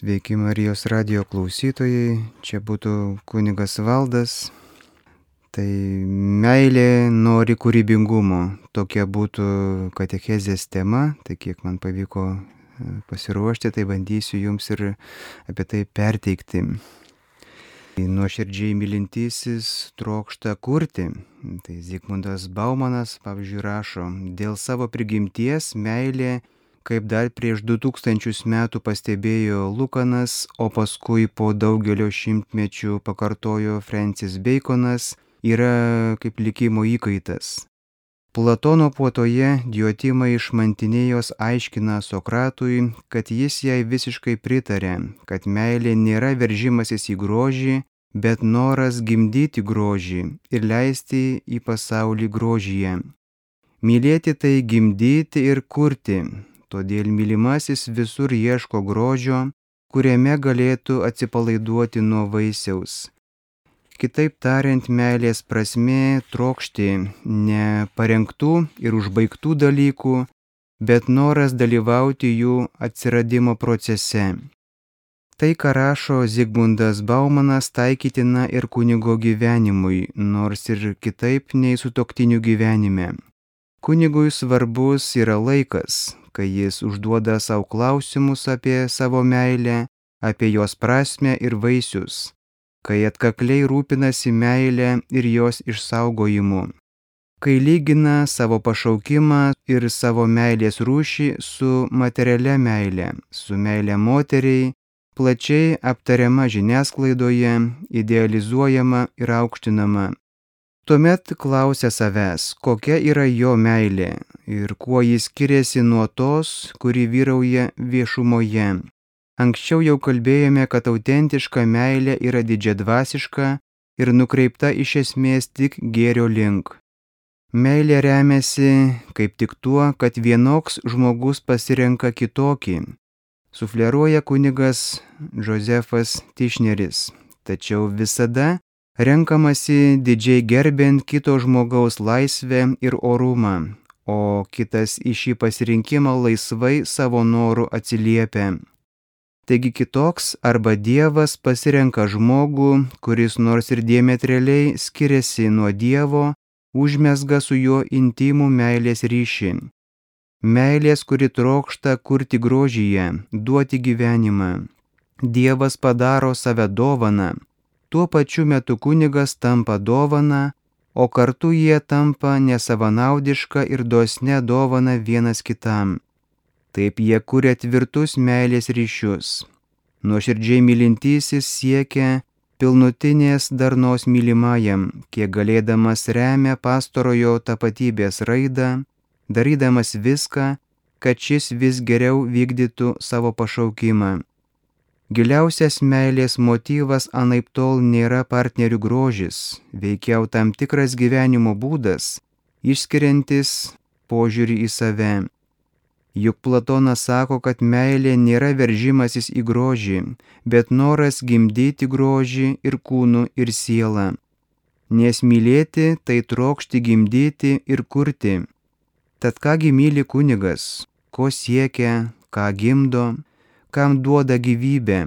Sveiki Marijos radio klausytojai, čia būtų kunigas Valdas. Tai meilė nori kūrybingumo, tokia būtų katechezės tema, tai kiek man pavyko e, pasiruošti, tai bandysiu jums ir apie tai perteikti. Nuoširdžiai mylintysis trokšta kurti. Tai Zygmundas Baumanas, pavyzdžiui, rašo, dėl savo prigimties meilė kaip dar prieš 2000 metų pastebėjo Lukanas, o paskui po daugelio šimtmečių pakartojo Francis Baconas, yra kaip likimo įkaitas. Platono puotoje Diotima iš Mantinėjos aiškina Sokratui, kad jis jai visiškai pritarė, kad meilė nėra veržimasis į grožį, bet noras gimdyti grožį ir leisti į pasaulį grožyje. Mylėti tai gimdyti ir kurti, Todėl mylimasis visur ieško grožio, kuriame galėtų atsipalaiduoti nuo vaisiaus. Kitaip tariant, meilės prasme trokšti ne parengtų ir užbaigtų dalykų, bet noras dalyvauti jų atsiradimo procese. Tai, ką rašo Zigmundas Baumanas, taikytina ir kunigo gyvenimui, nors ir kitaip nei su toktiniu gyvenime. Kunigui svarbus yra laikas, kai jis užduoda savo klausimus apie savo meilę, apie jos prasme ir vaisius, kai atkakliai rūpinasi meilę ir jos išsaugojimu, kai lygina savo pašaukimą ir savo meilės rūšį su materialia meilė, su meilė moteriai, plačiai aptariama žiniasklaidoje, idealizuojama ir aukštinama, Tuomet klausia savęs, kokia yra jo meilė ir kuo jis skiriasi nuo tos, kuri vyrauja viešumoje. Anksčiau jau kalbėjome, kad autentiška meilė yra didžiadvasiška ir nukreipta iš esmės tik gėrio link. Meilė remiasi kaip tik tuo, kad vienoks žmogus pasirenka kitokį, sufleruoja kunigas Josefas Tišneris. Tačiau visada renkamasi didžiai gerbent kito žmogaus laisvę ir orumą, o kitas į šį pasirinkimą laisvai savo norų atsiliepia. Taigi kitoks arba Dievas pasirenka žmogų, kuris nors ir diametraliai skiriasi nuo Dievo, užmesga su juo intimų meilės ryšį. Meilės, kuri trokšta kurti grožyje, duoti gyvenimą. Dievas padaro save dovaną, tuo pačiu metu kunigas tampa dovana, o kartu jie tampa nesavanaudiška ir dosne dovana vienas kitam. Taip jie kuria tvirtus meilės ryšius. Nuoširdžiai mylintysis siekia pilnutinės darnos mylimajam, kiek galėdamas remia pastorojo tapatybės raidą, darydamas viską, kad šis vis geriau vykdytų savo pašaukimą. Giliausias meilės motyvas anaip tol nėra partnerių grožis, veikiau tam tikras gyvenimo būdas, išskiriantis požiūrį į save. Juk Platonas sako, kad meilė nėra veržimasis į grožį, bet noras gimdyti grožį ir kūnų ir sielą. Nes mylėti tai trokšti gimdyti ir kurti. Tad kągi myli kunigas, ko siekia, ką gimdo, kam duoda gyvybę?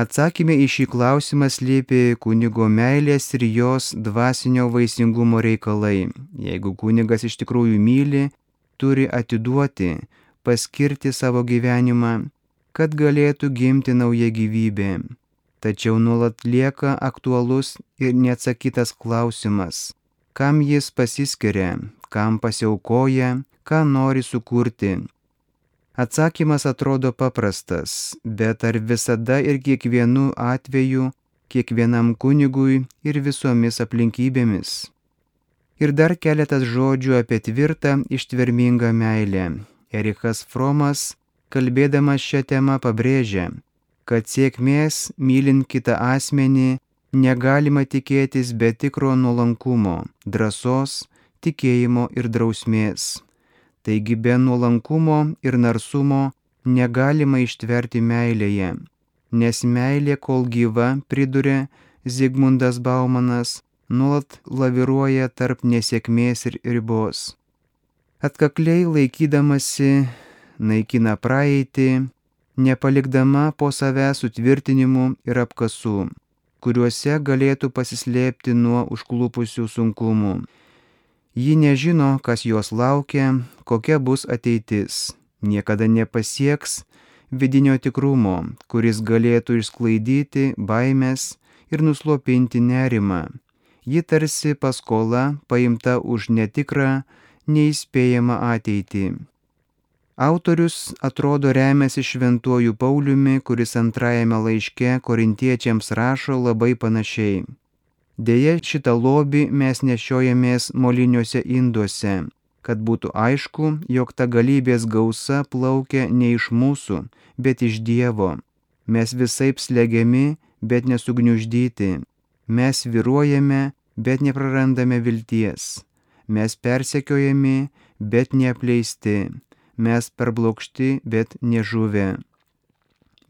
Atsakymė į šį klausimą slėpė kunigo meilės ir jos dvasinio vaisingumo reikalai. Jeigu kunigas iš tikrųjų myli, turi atiduoti, paskirti savo gyvenimą, kad galėtų gimti nauja gyvybė. Tačiau nuolat lieka aktualus ir neatsakytas klausimas, kam jis pasiskiria, kam pasiaukoja, ką nori sukurti Atsakymas atrodo paprastas, bet ar visada ir kiekvienu atveju, kiekvienam kunigui ir visomis aplinkybėmis? Ir dar keletas žodžių apie tvirtą ištvermingą meilę. Erikas Fromas, kalbėdamas šią temą, pabrėžia, kad sėkmės mylint kitą asmenį negalima tikėtis be tikro nuolankumo, drąsos, tikėjimo ir drausmės. Taigi be nuolankumo ir narsumo negalima ištverti meilėje, nes meilė kol gyva, priduria Zigmundas Baumanas, nuolat laviruoja tarp nesėkmės ir ribos. Atkakliai laikydamasi naikina praeitį, nepalikdama po save sutvirtinimų ir apkasų, kuriuose galėtų pasislėpti nuo užklupusių sunkumų. Ji nežino, kas jos laukia, kokia bus ateitis, niekada nepasieks vidinio tikrumo, kuris galėtų išsklaidyti baimės ir nuslopinti nerimą. Ji tarsi paskola paimta už netikrą, neįspėjamą ateitį. Autorius atrodo remiasi šventuoju Pauliumi, kuris antrajame laiške korintiečiams rašo labai panašiai. Deja, šitą lobį mes nešiojamės moliniuose induose, kad būtų aišku, jog ta galybės gausa plaukia ne iš mūsų, bet iš Dievo. Mes visai slegiami, bet nesugniuždyti. Mes viruojame, bet neprarandame vilties. Mes persekiojami, bet neapleisti. Mes perblokšti, bet nežuvę.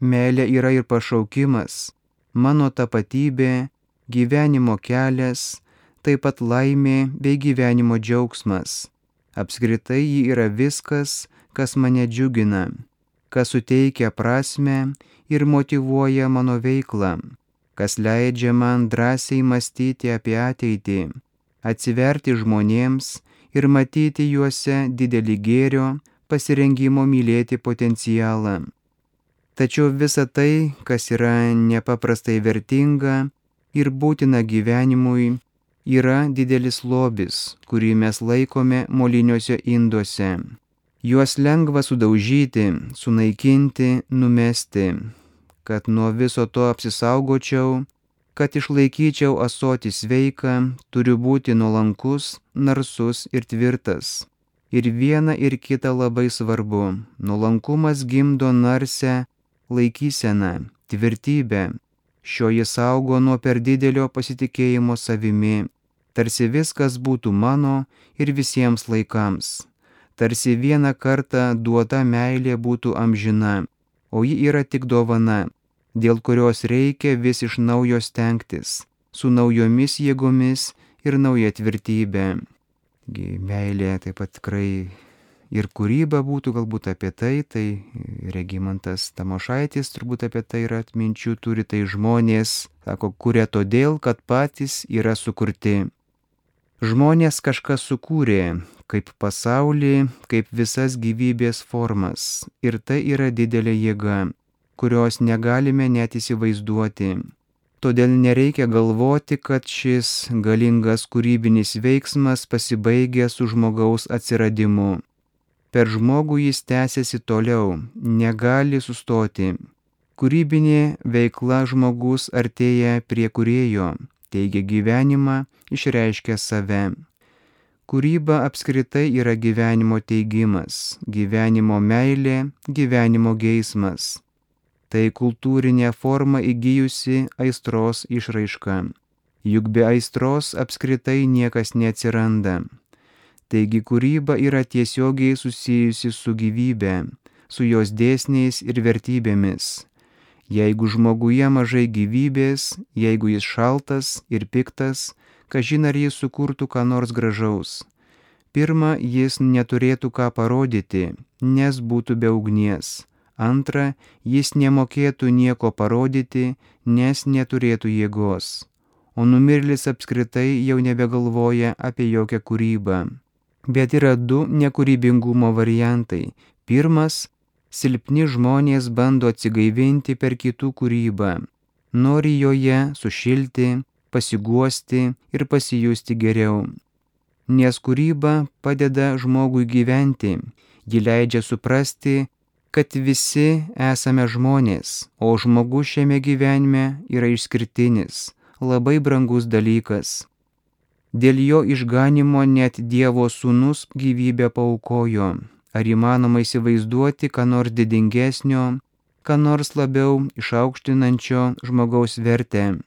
Meilė yra ir pašaukimas, mano tapatybė, gyvenimo kelias, taip pat laimė bei gyvenimo džiaugsmas. Apskritai ji yra viskas, kas mane džiugina, kas suteikia prasme ir motivuoja mano veiklą, kas leidžia man drąsiai mąstyti apie ateitį, atsiverti žmonėms ir matyti juose didelį gėrio pasirengimo mylėti potencialą. Tačiau visa tai, kas yra nepaprastai vertinga ir būtina gyvenimui, yra didelis lobis, kurį mes laikome moliniuose induose. Juos lengva sudaužyti, sunaikinti, numesti, kad nuo viso to apsisaugočiau, kad išlaikyčiau asoti sveiką, turiu būti nuolankus, narsus ir tvirtas. Ir viena ir kita labai svarbu. Nuolankumas gimdo narsę laikyseną, tvirtybę. Šioji saugo nuo per didelio pasitikėjimo savimi, tarsi viskas būtų mano ir visiems laikams. Tarsi vieną kartą duota meilė būtų amžina, o ji yra tik dovana, dėl kurios reikia vis iš naujo stengtis, su naujomis jėgomis ir nauja tvirtybė. Meilė taip pat tikrai ir kūryba būtų galbūt apie tai, tai Regimantas Tamošaitis turbūt apie tai yra atminčių, turi tai žmonės, sako, kuria todėl, kad patys yra sukurti. Žmonės kažką sukūrė, kaip pasaulį, kaip visas gyvybės formas. Ir tai yra didelė jėga kurios negalime net įsivaizduoti. Todėl nereikia galvoti, kad šis galingas kūrybinis veiksmas pasibaigia su žmogaus atsiradimu. Per žmogų jis tęsiasi toliau, negali sustoti. Kūrybinė veikla žmogus artėja prie kurėjo, teigia gyvenimą, išreiškia save. Kūryba apskritai yra gyvenimo teigimas, gyvenimo meilė, gyvenimo geismas tai kultūrinė forma įgyjusi aistros išraiška. Juk be aistros apskritai niekas neatsiranda. Taigi kūryba yra tiesiogiai susijusi su gyvybe, su jos dėsniais ir vertybėmis. Jeigu žmoguje mažai gyvybės, jeigu jis šaltas ir piktas, kažin ar jis sukurtų ką nors gražaus. Pirma, jis neturėtų ką parodyti, nes būtų be ugnies. Antra, jis nemokėtų nieko parodyti, nes neturėtų jėgos. O numirėlis apskritai jau nebegalvoja apie jokią kūrybą. Bet yra du nekūrybingumo variantai. Pirmas - silpni žmonės bando atsigaivinti per kitų kūrybą. Nori joje sušilti, pasiguosti ir pasijusti geriau. Nes kūryba padeda žmogui gyventi, ji leidžia suprasti, kad visi esame žmonės, o žmogus šiame gyvenime yra išskirtinis, labai brangus dalykas. Dėl jo išganimo net Dievo sūnus gyvybę paukojo. Ar įmanoma įsivaizduoti, ką nors didingesnio, ką nors labiau išaukštinančio žmogaus vertę?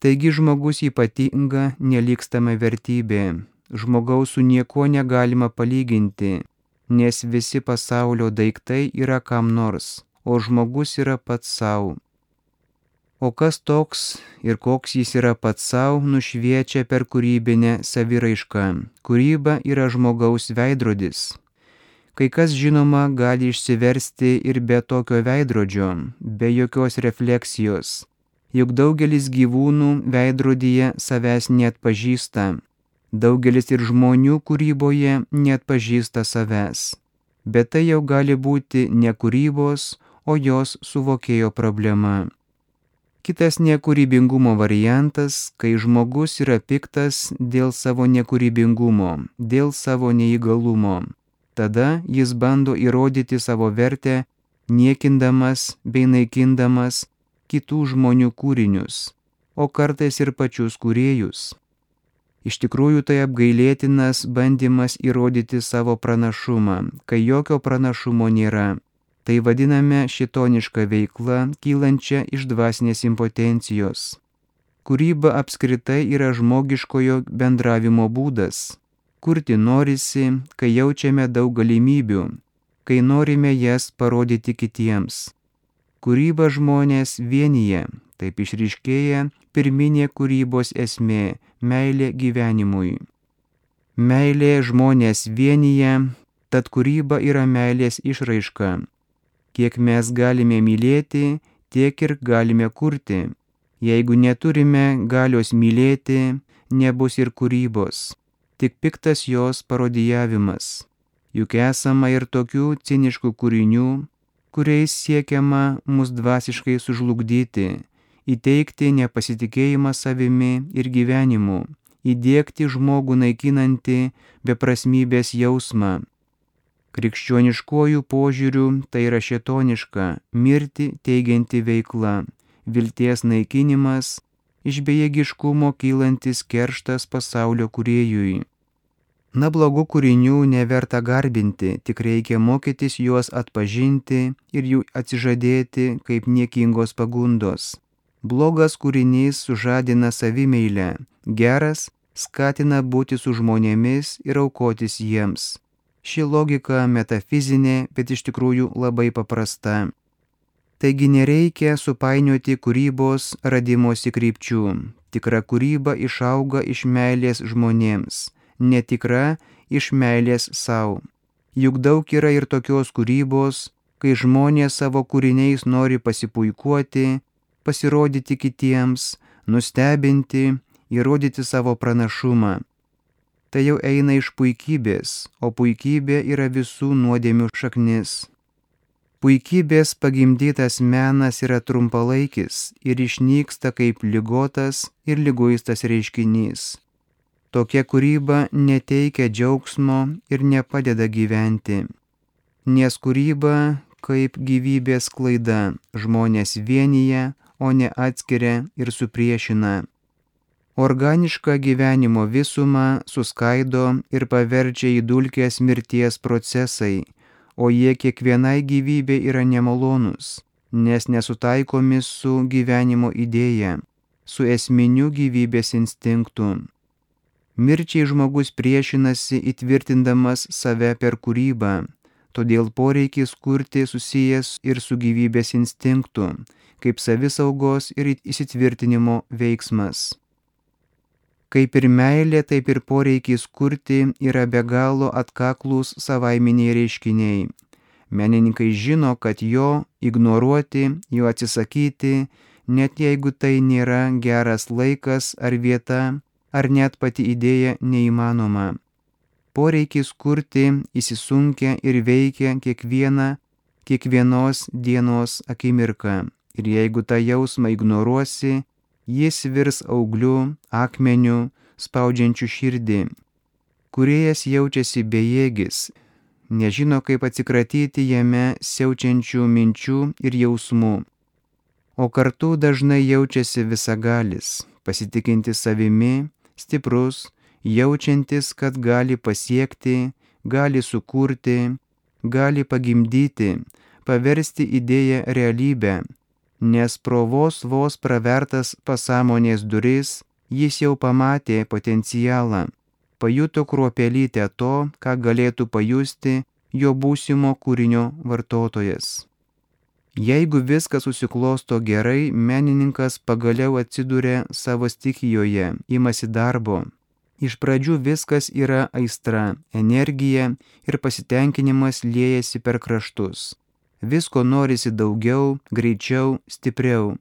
Taigi žmogus ypatinga, nelikstama vertybė. Žmogaus su niekuo negalima palyginti, nes visi pasaulio daiktai yra kam nors, o žmogus yra pats savo. O kas toks ir koks jis yra pats savo, nušviečia per kūrybinę saviraišką. Kūryba yra žmogaus veidrodis. Kai kas žinoma gali išsiversti ir be tokio veidrodžio, be jokios refleksijos. Juk daugelis gyvūnų veidrodyje savęs net pažįsta. Daugelis ir žmonių kūryboje net pažįsta savęs. Bet tai jau gali būti ne kūrybos, o jos suvokėjo problema. Kitas nekūrybingumo variantas, kai žmogus yra piktas dėl savo nekūrybingumo, dėl savo neįgalumo Tada jis bando įrodyti savo vertę, niekindamas bei naikindamas kitų žmonių kūrinius, o kartais ir pačius kūrėjus. Iš tikrųjų tai apgailėtinas bandymas įrodyti savo pranašumą, kai jokio pranašumo nėra. Tai vadiname šitonišką veiklą, kylančią iš dvasinės impotencijos. Kūryba apskritai yra žmogiškojo bendravimo būdas, kurti norisi, kai jaučiame daug galimybių, kai norime jas parodyti kitiems. Kūryba žmonės vienyje, taip išryškėja pirminė kūrybos esmė - meilė gyvenimui. Meilė žmonės vienyje, tad kūryba yra meilės išraiška. Kiek mes galime mylėti, tiek ir galime kurti. Jeigu neturime galios mylėti, nebus ir kūrybos tik piktas jos parodijavimas. Juk esama ir tokių ciniškų kūrinių, kuriais siekiama mus dvasiškai sužlugdyti, įteikti nepasitikėjimą savimi ir gyvenimu, įdėkti žmogų naikinantį beprasmybės jausmą. Krikščioniškojų požiūrių tai yra šetoniška, mirti teigianti veikla, vilties naikinimas, iš bejėgiškumo kylantis kerštas pasaulio kuriejui. Na blogų kūrinių neverta garbinti, tik reikia mokytis juos atpažinti ir jų atsižadėti kaip niekingos pagundos. Blogas kūrinys sužadina savimeilę, geras skatina būti su žmonėmis ir aukotis jiems. Ši logika metafizinė, bet iš tikrųjų labai paprasta. Taigi nereikia supainioti kūrybos radimosi krypčių. Tikra kūryba išauga iš meilės žmonėms, netikra iš meilės savo. Juk daug yra ir tokios kūrybos, kai žmonės savo kūriniais nori pasipuikuoti, pasirodyti kitiems, nustebinti, įrodyti savo pranašumą. Tai jau eina iš puikybės, o puikybė yra visų nuodėmių šaknis. Puikybės pagimdytas menas yra trumpalaikis ir išnyksta kaip lygotas ir lyguistas reiškinys. Tokia kūryba neteikia džiaugsmo ir nepadeda gyventi. Nes kūryba kaip gyvybės klaida žmonės vienyje, o ne atskiria ir supriešina. Organišką gyvenimo visumą suskaido ir paverčia į dulkės mirties procesai o jie kiekvienai gyvybė yra nemalonus, nes nesutaikomi su gyvenimo idėja, su esminiu gyvybės instinktu. Mirčiai žmogus priešinasi įtvirtindamas save per kūrybą, todėl poreikis kurti susijęs ir su gyvybės instinktu, kaip savisaugos ir įsitvirtinimo veiksmas. Kaip ir meilė, taip ir poreikis kurti yra be galo atkaklus savaiminiai reiškiniai. Menininkai žino, kad jo ignoruoti, jo atsisakyti, net jeigu tai nėra geras laikas ar vieta, ar net pati idėja neįmanoma. Poreikis kurti įsisunkia ir veikia kiekvieną, kiekvienos dienos akimirką. Ir jeigu tą jausmą ignoruosi, jis virs augliu, akmeniu, spaudžiančiu širdį. Kuriejas jaučiasi bejėgis, nežino kaip atsikratyti jame siaučiančių minčių ir jausmų, o kartu dažnai jaučiasi visagalis, pasitikinti savimi, stiprus, jaučiantis, kad gali pasiekti, gali sukurti, gali pagimdyti, paversti idėją realybę, nes pro vos vos pravertas pasąmonės duris jis jau pamatė potencialą, pajuto kruopelytę to, ką galėtų pajusti jo būsimo kūrinio vartotojas. Jeigu viskas susiklosto gerai, menininkas pagaliau atsiduria savo stikijoje, imasi darbo. Iš pradžių viskas yra aistra, energija ir pasitenkinimas liejasi per kraštus. Visko norisi daugiau, greičiau, stipriau.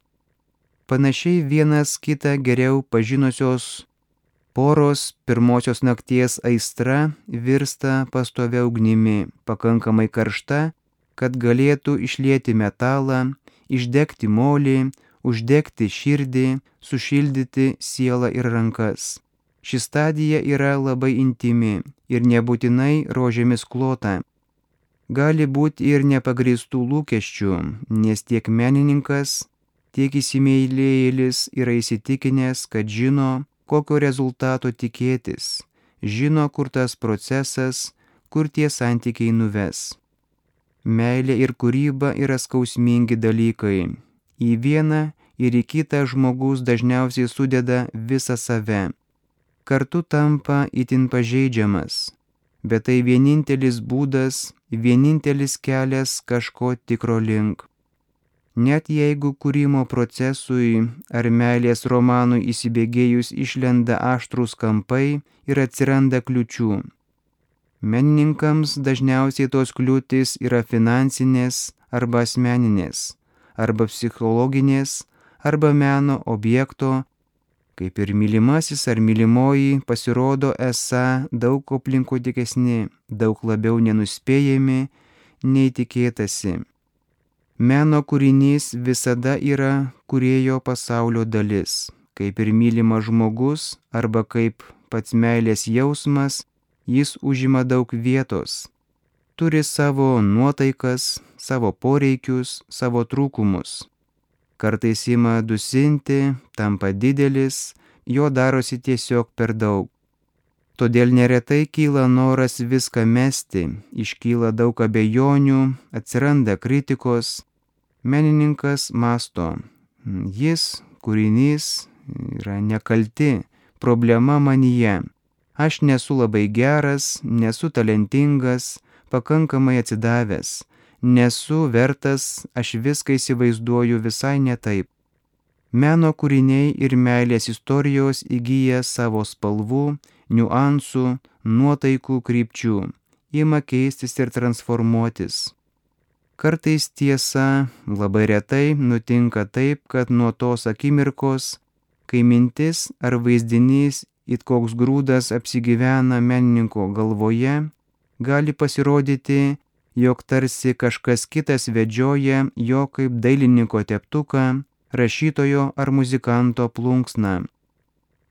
Panašiai vienas kitą geriau pažinusios poros pirmosios nakties aistra virsta pastovia ugnimi, pakankamai karšta, kad galėtų išlieti metalą, išdegti molį, uždegti širdį, sušildyti sielą ir rankas. Ši stadija yra labai intimi ir nebūtinai rožėmis klota. Gali būti ir nepagristų lūkesčių, nes tiek menininkas, tiek įsimeilėjėlis yra įsitikinęs, kad žino, kokio rezultato tikėtis, žino, kur tas procesas, kur tie santykiai nuves. Meilė ir kūryba yra skausmingi dalykai. Į vieną ir į kitą žmogus dažniausiai sudeda visą save kartu tampa itin pažeidžiamas. Bet tai vienintelis būdas, vienintelis kelias kažko tikro link. Net jeigu kūrimo procesui ar meilės romanui įsibėgėjus išlenda aštrus kampai ir atsiranda kliučių. Menininkams dažniausiai tos kliūtis yra finansinės arba asmeninės, arba psichologinės, arba meno objekto kaip ir mylimasis ar mylimoji pasirodo esą daug aplinkotikesni, daug labiau nenuspėjami, nei tikėtasi. Meno kūrinys visada yra kurėjo pasaulio dalis, kaip ir mylimas žmogus arba kaip pats meilės jausmas, jis užima daug vietos, turi savo nuotaikas, savo poreikius, savo trūkumus kartais ima dusinti, tampa didelis, jo darosi tiesiog per daug. Todėl neretai kyla noras viską mesti, iškyla daug abejonių, atsiranda kritikos. Menininkas masto, jis, kūrinys, yra nekalti, problema manyje. Aš nesu labai geras, nesu talentingas, pakankamai atsidavęs nesu vertas, aš viską įsivaizduoju visai ne taip. Meno kūriniai ir meilės istorijos įgyja savo spalvų, niuansų, nuotaikų krypčių, ima keistis ir transformuotis. Kartais tiesa, labai retai nutinka taip, kad nuo tos akimirkos, kai mintis ar vaizdinys it koks grūdas apsigyvena menininko galvoje, gali pasirodyti jog tarsi kažkas kitas vedžioja jo kaip dailininko teptuką, rašytojo ar muzikanto plunksną.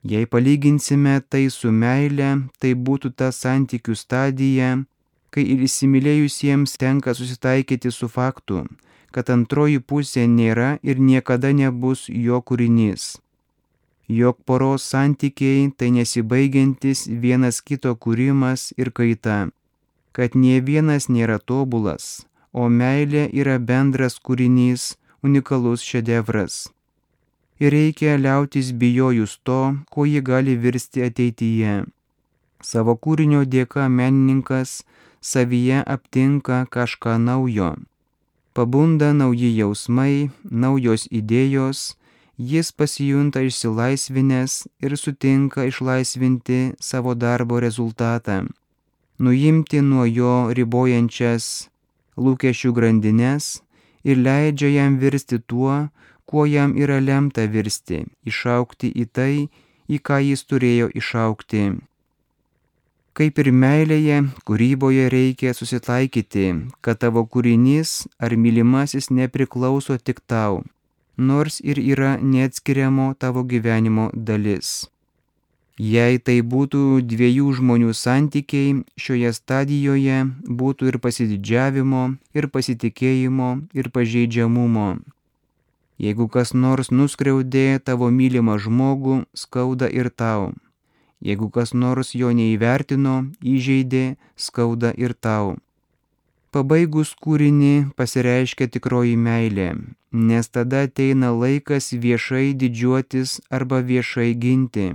Jei palyginsime tai su meile, tai būtų ta santykių stadija, kai ir įsimylėjusiems tenka susitaikyti su faktu, kad antroji pusė nėra ir niekada nebus jo kūrinys. Jok poros santykiai tai nesibaigiantis vienas kito kūrimas ir kaita kad nie vienas nėra tobulas, o meilė yra bendras kūrinys, unikalus šedevras. Ir reikia liautis bijojus to, ko ji gali virsti ateityje. Savo kūrinio dėka menininkas savyje aptinka kažką naujo. Pabunda nauji jausmai, naujos idėjos, jis pasijunta išsilaisvinęs ir sutinka išlaisvinti savo darbo rezultatą nuimti nuo jo ribojančias lūkesčių grandinės ir leidžia jam virsti tuo, kuo jam yra lemta virsti, išaukti į tai, į ką jis turėjo išaukti. Kaip ir meilėje, kūryboje reikia susitaikyti, kad tavo kūrinys ar mylimasis nepriklauso tik tau, nors ir yra neatskiriamo tavo gyvenimo dalis. Jei tai būtų dviejų žmonių santykiai, šioje stadijoje būtų ir pasididžiavimo, ir pasitikėjimo, ir pažeidžiamumo. Jeigu kas nors nuskriaudė tavo mylimą žmogų, skauda ir tau. Jeigu kas nors jo neįvertino, įžeidė, skauda ir tau. Pabaigus kūrinį pasireiškia tikroji meilė, nes tada ateina laikas viešai didžiuotis arba viešai ginti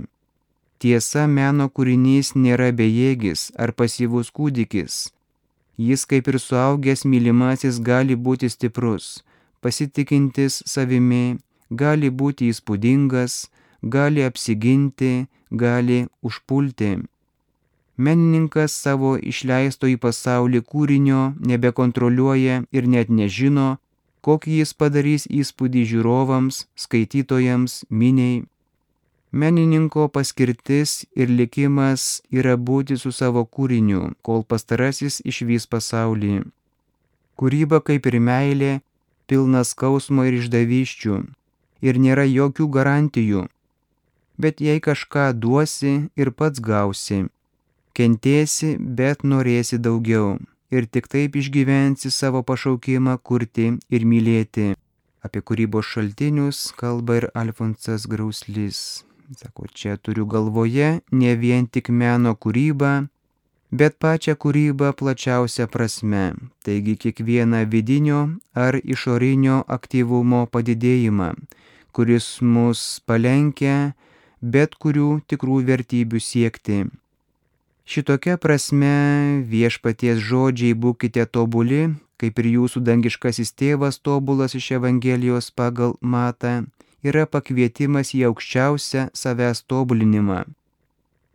Tiesa, meno kūrinys nėra bejėgis ar pasyvus kūdikis. Jis kaip ir suaugęs mylimasis gali būti stiprus, pasitikintis savimi, gali būti įspūdingas, gali apsiginti, gali užpulti. Menininkas savo išleisto į pasaulį kūrinio nebekontroliuoja ir net nežino, kokį jis padarys įspūdį žiūrovams, skaitytojams, miniai. Menininko paskirtis ir likimas yra būti su savo kūriniu, kol pastarasis išvys pasaulį. Kūryba kaip ir meilė, pilna skausmo ir išdavyščių ir nėra jokių garantijų. Bet jei kažką duosi ir pats gausi, kentėsi, bet norėsi daugiau ir tik taip išgyvensi savo pašaukimą kurti ir mylėti. Apie kūrybos šaltinius kalba ir Alfonsas Grauslys. Sako, čia turiu galvoje ne vien tik meno kūrybą, bet pačią kūrybą plačiausia prasme, taigi kiekvieną vidinio ar išorinio aktyvumo padidėjimą, kuris mus palenkia bet kurių tikrų vertybių siekti. Šitokia prasme viešpaties žodžiai būkite tobuli, kaip ir jūsų dangiškasis tėvas tobulas iš Evangelijos pagal matą, yra pakvietimas į aukščiausią savęs tobulinimą,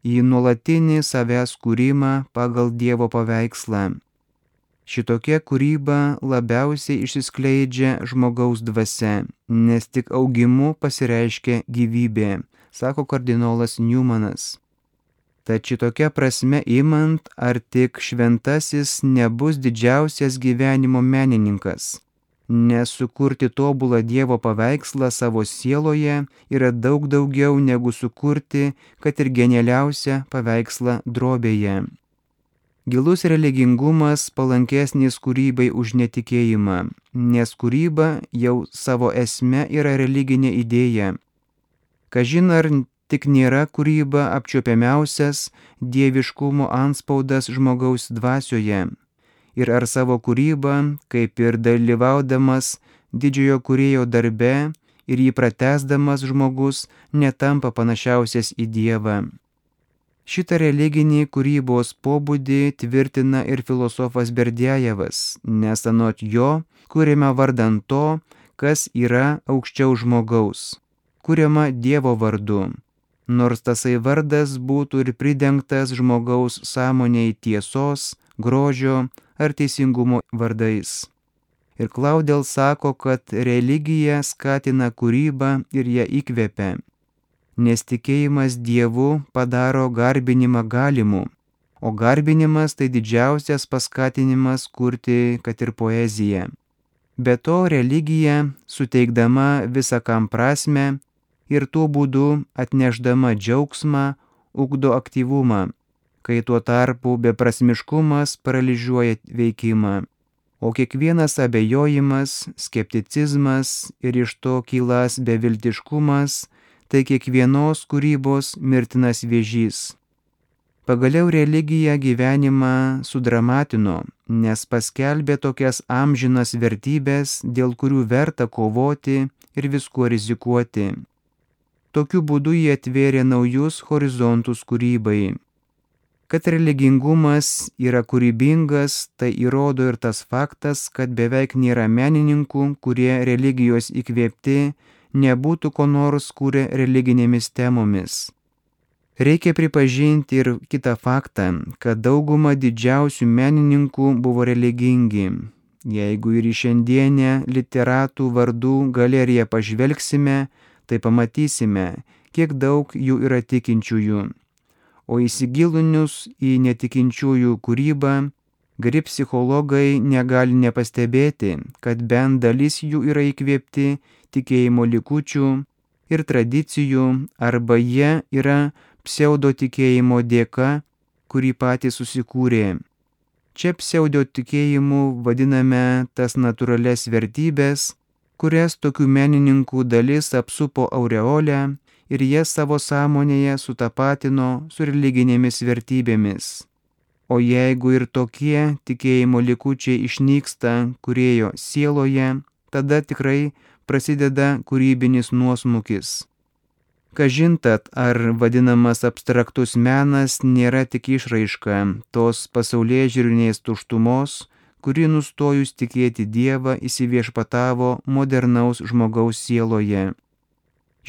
į nuolatinį savęs kūrimą pagal Dievo paveikslą. Šitokia kūryba labiausiai išsiskleidžia žmogaus dvasia, nes tik augimu pasireiškia gyvybė, sako kardinolas Newmanas. Tad šitokia prasme imant, ar tik šventasis nebus didžiausias gyvenimo menininkas, nes sukurti tobulą Dievo paveikslą savo sieloje yra daug daugiau negu sukurti, kad ir genialiausią paveikslą drobėje. Gilus religingumas palankesnis kūrybai už netikėjimą, nes kūryba jau savo esme yra religinė idėja. Kažin ar tik nėra kūryba apčiopiamiausias dieviškumo anspaudas žmogaus dvasioje. Ir ar savo kūrybą, kaip ir dalyvaudamas didžiojo kūrėjo darbe ir jį pratesdamas žmogus, netampa panašiausias į Dievą. Šitą religinį kūrybos pobūdį tvirtina ir filosofas Berdėjevas, nes anot jo kūrėme vardant to, kas yra aukščiau žmogaus. Kūriama Dievo vardu, nors tasai vardas būtų ir pridengtas žmogaus sąmoniai tiesos, grožio ar teisingumo vardais. Ir Klaudel sako, kad religija skatina kūrybą ir ją įkvepia nes tikėjimas Dievu padaro garbinimą galimu, o garbinimas tai didžiausias paskatinimas kurti, kad ir poeziją. Be to religija, suteikdama visą kam prasme ir tuo būdu atneždama džiaugsmą, ugdo aktyvumą, kai tuo tarpu beprasmiškumas paralyžiuoja veikimą. O kiekvienas abejojimas, skepticizmas ir iš to kylas beviltiškumas tai kiekvienos kūrybos mirtinas vėžys. Pagaliau religija gyvenimą sudramatino, nes paskelbė tokias amžinas vertybės, dėl kurių verta kovoti ir viskuo rizikuoti. Tokiu būdu jie atvėrė naujus horizontus kūrybai. Kad religingumas yra kūrybingas, tai įrodo ir tas faktas, kad beveik nėra menininkų, kurie religijos įkvėpti nebūtų ko nors kūrę religinėmis temomis. Reikia pripažinti ir kitą faktą, kad dauguma didžiausių menininkų buvo religingi. Jeigu ir į šiandienę literatų vardų galeriją pažvelgsime, tai pamatysime, kiek daug jų yra tikinčiųjų. O įsigilinius į netikinčiųjų kūrybą, geri psichologai negali nepastebėti, kad bent dalis jų yra įkvėpti tikėjimo likučių ir tradicijų arba jie yra pseudo tikėjimo dėka, kurį patys susikūrė. Čia pseudo tikėjimu vadiname tas natūrales vertybės, kurias tokių menininkų dalis apsupo aureolę ir jas savo sąmonėje sutapatino su religinėmis vertybėmis. O jeigu ir tokie tikėjimo likučiai išnyksta kurėjo sieloje, tada tikrai prasideda kūrybinis nuosmukis. Kažintat, ar vadinamas abstraktus menas nėra tik išraiška tos pasaulyje žiūrinės tuštumos, kuri nustojus tikėti Dievą įsiviešpatavo modernaus žmogaus sieloje.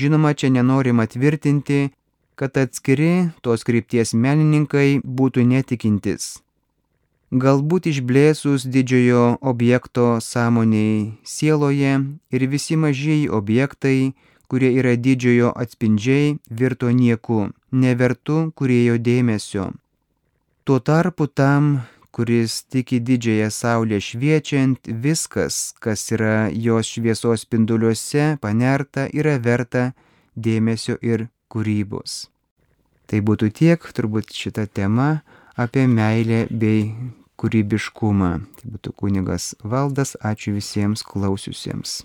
Žinoma, čia nenorima tvirtinti, kad atskiri tos krypties menininkai būtų netikintis. Galbūt išblėsus didžiojo objekto sąmoniai sieloje ir visi mažieji objektai, kurie yra didžiojo atspindžiai, virto nieku, nevertu kurėjo dėmesio. Tuo tarpu tam, kuris tiki didžiąją saulę šviečiant, viskas, kas yra jos šviesos spinduliuose panerta, yra verta dėmesio ir kūrybos. Tai būtų tiek turbūt šitą temą apie meilę bei kūrybiškumą. Tai būtų kunigas valdas, ačiū visiems klausiusiems.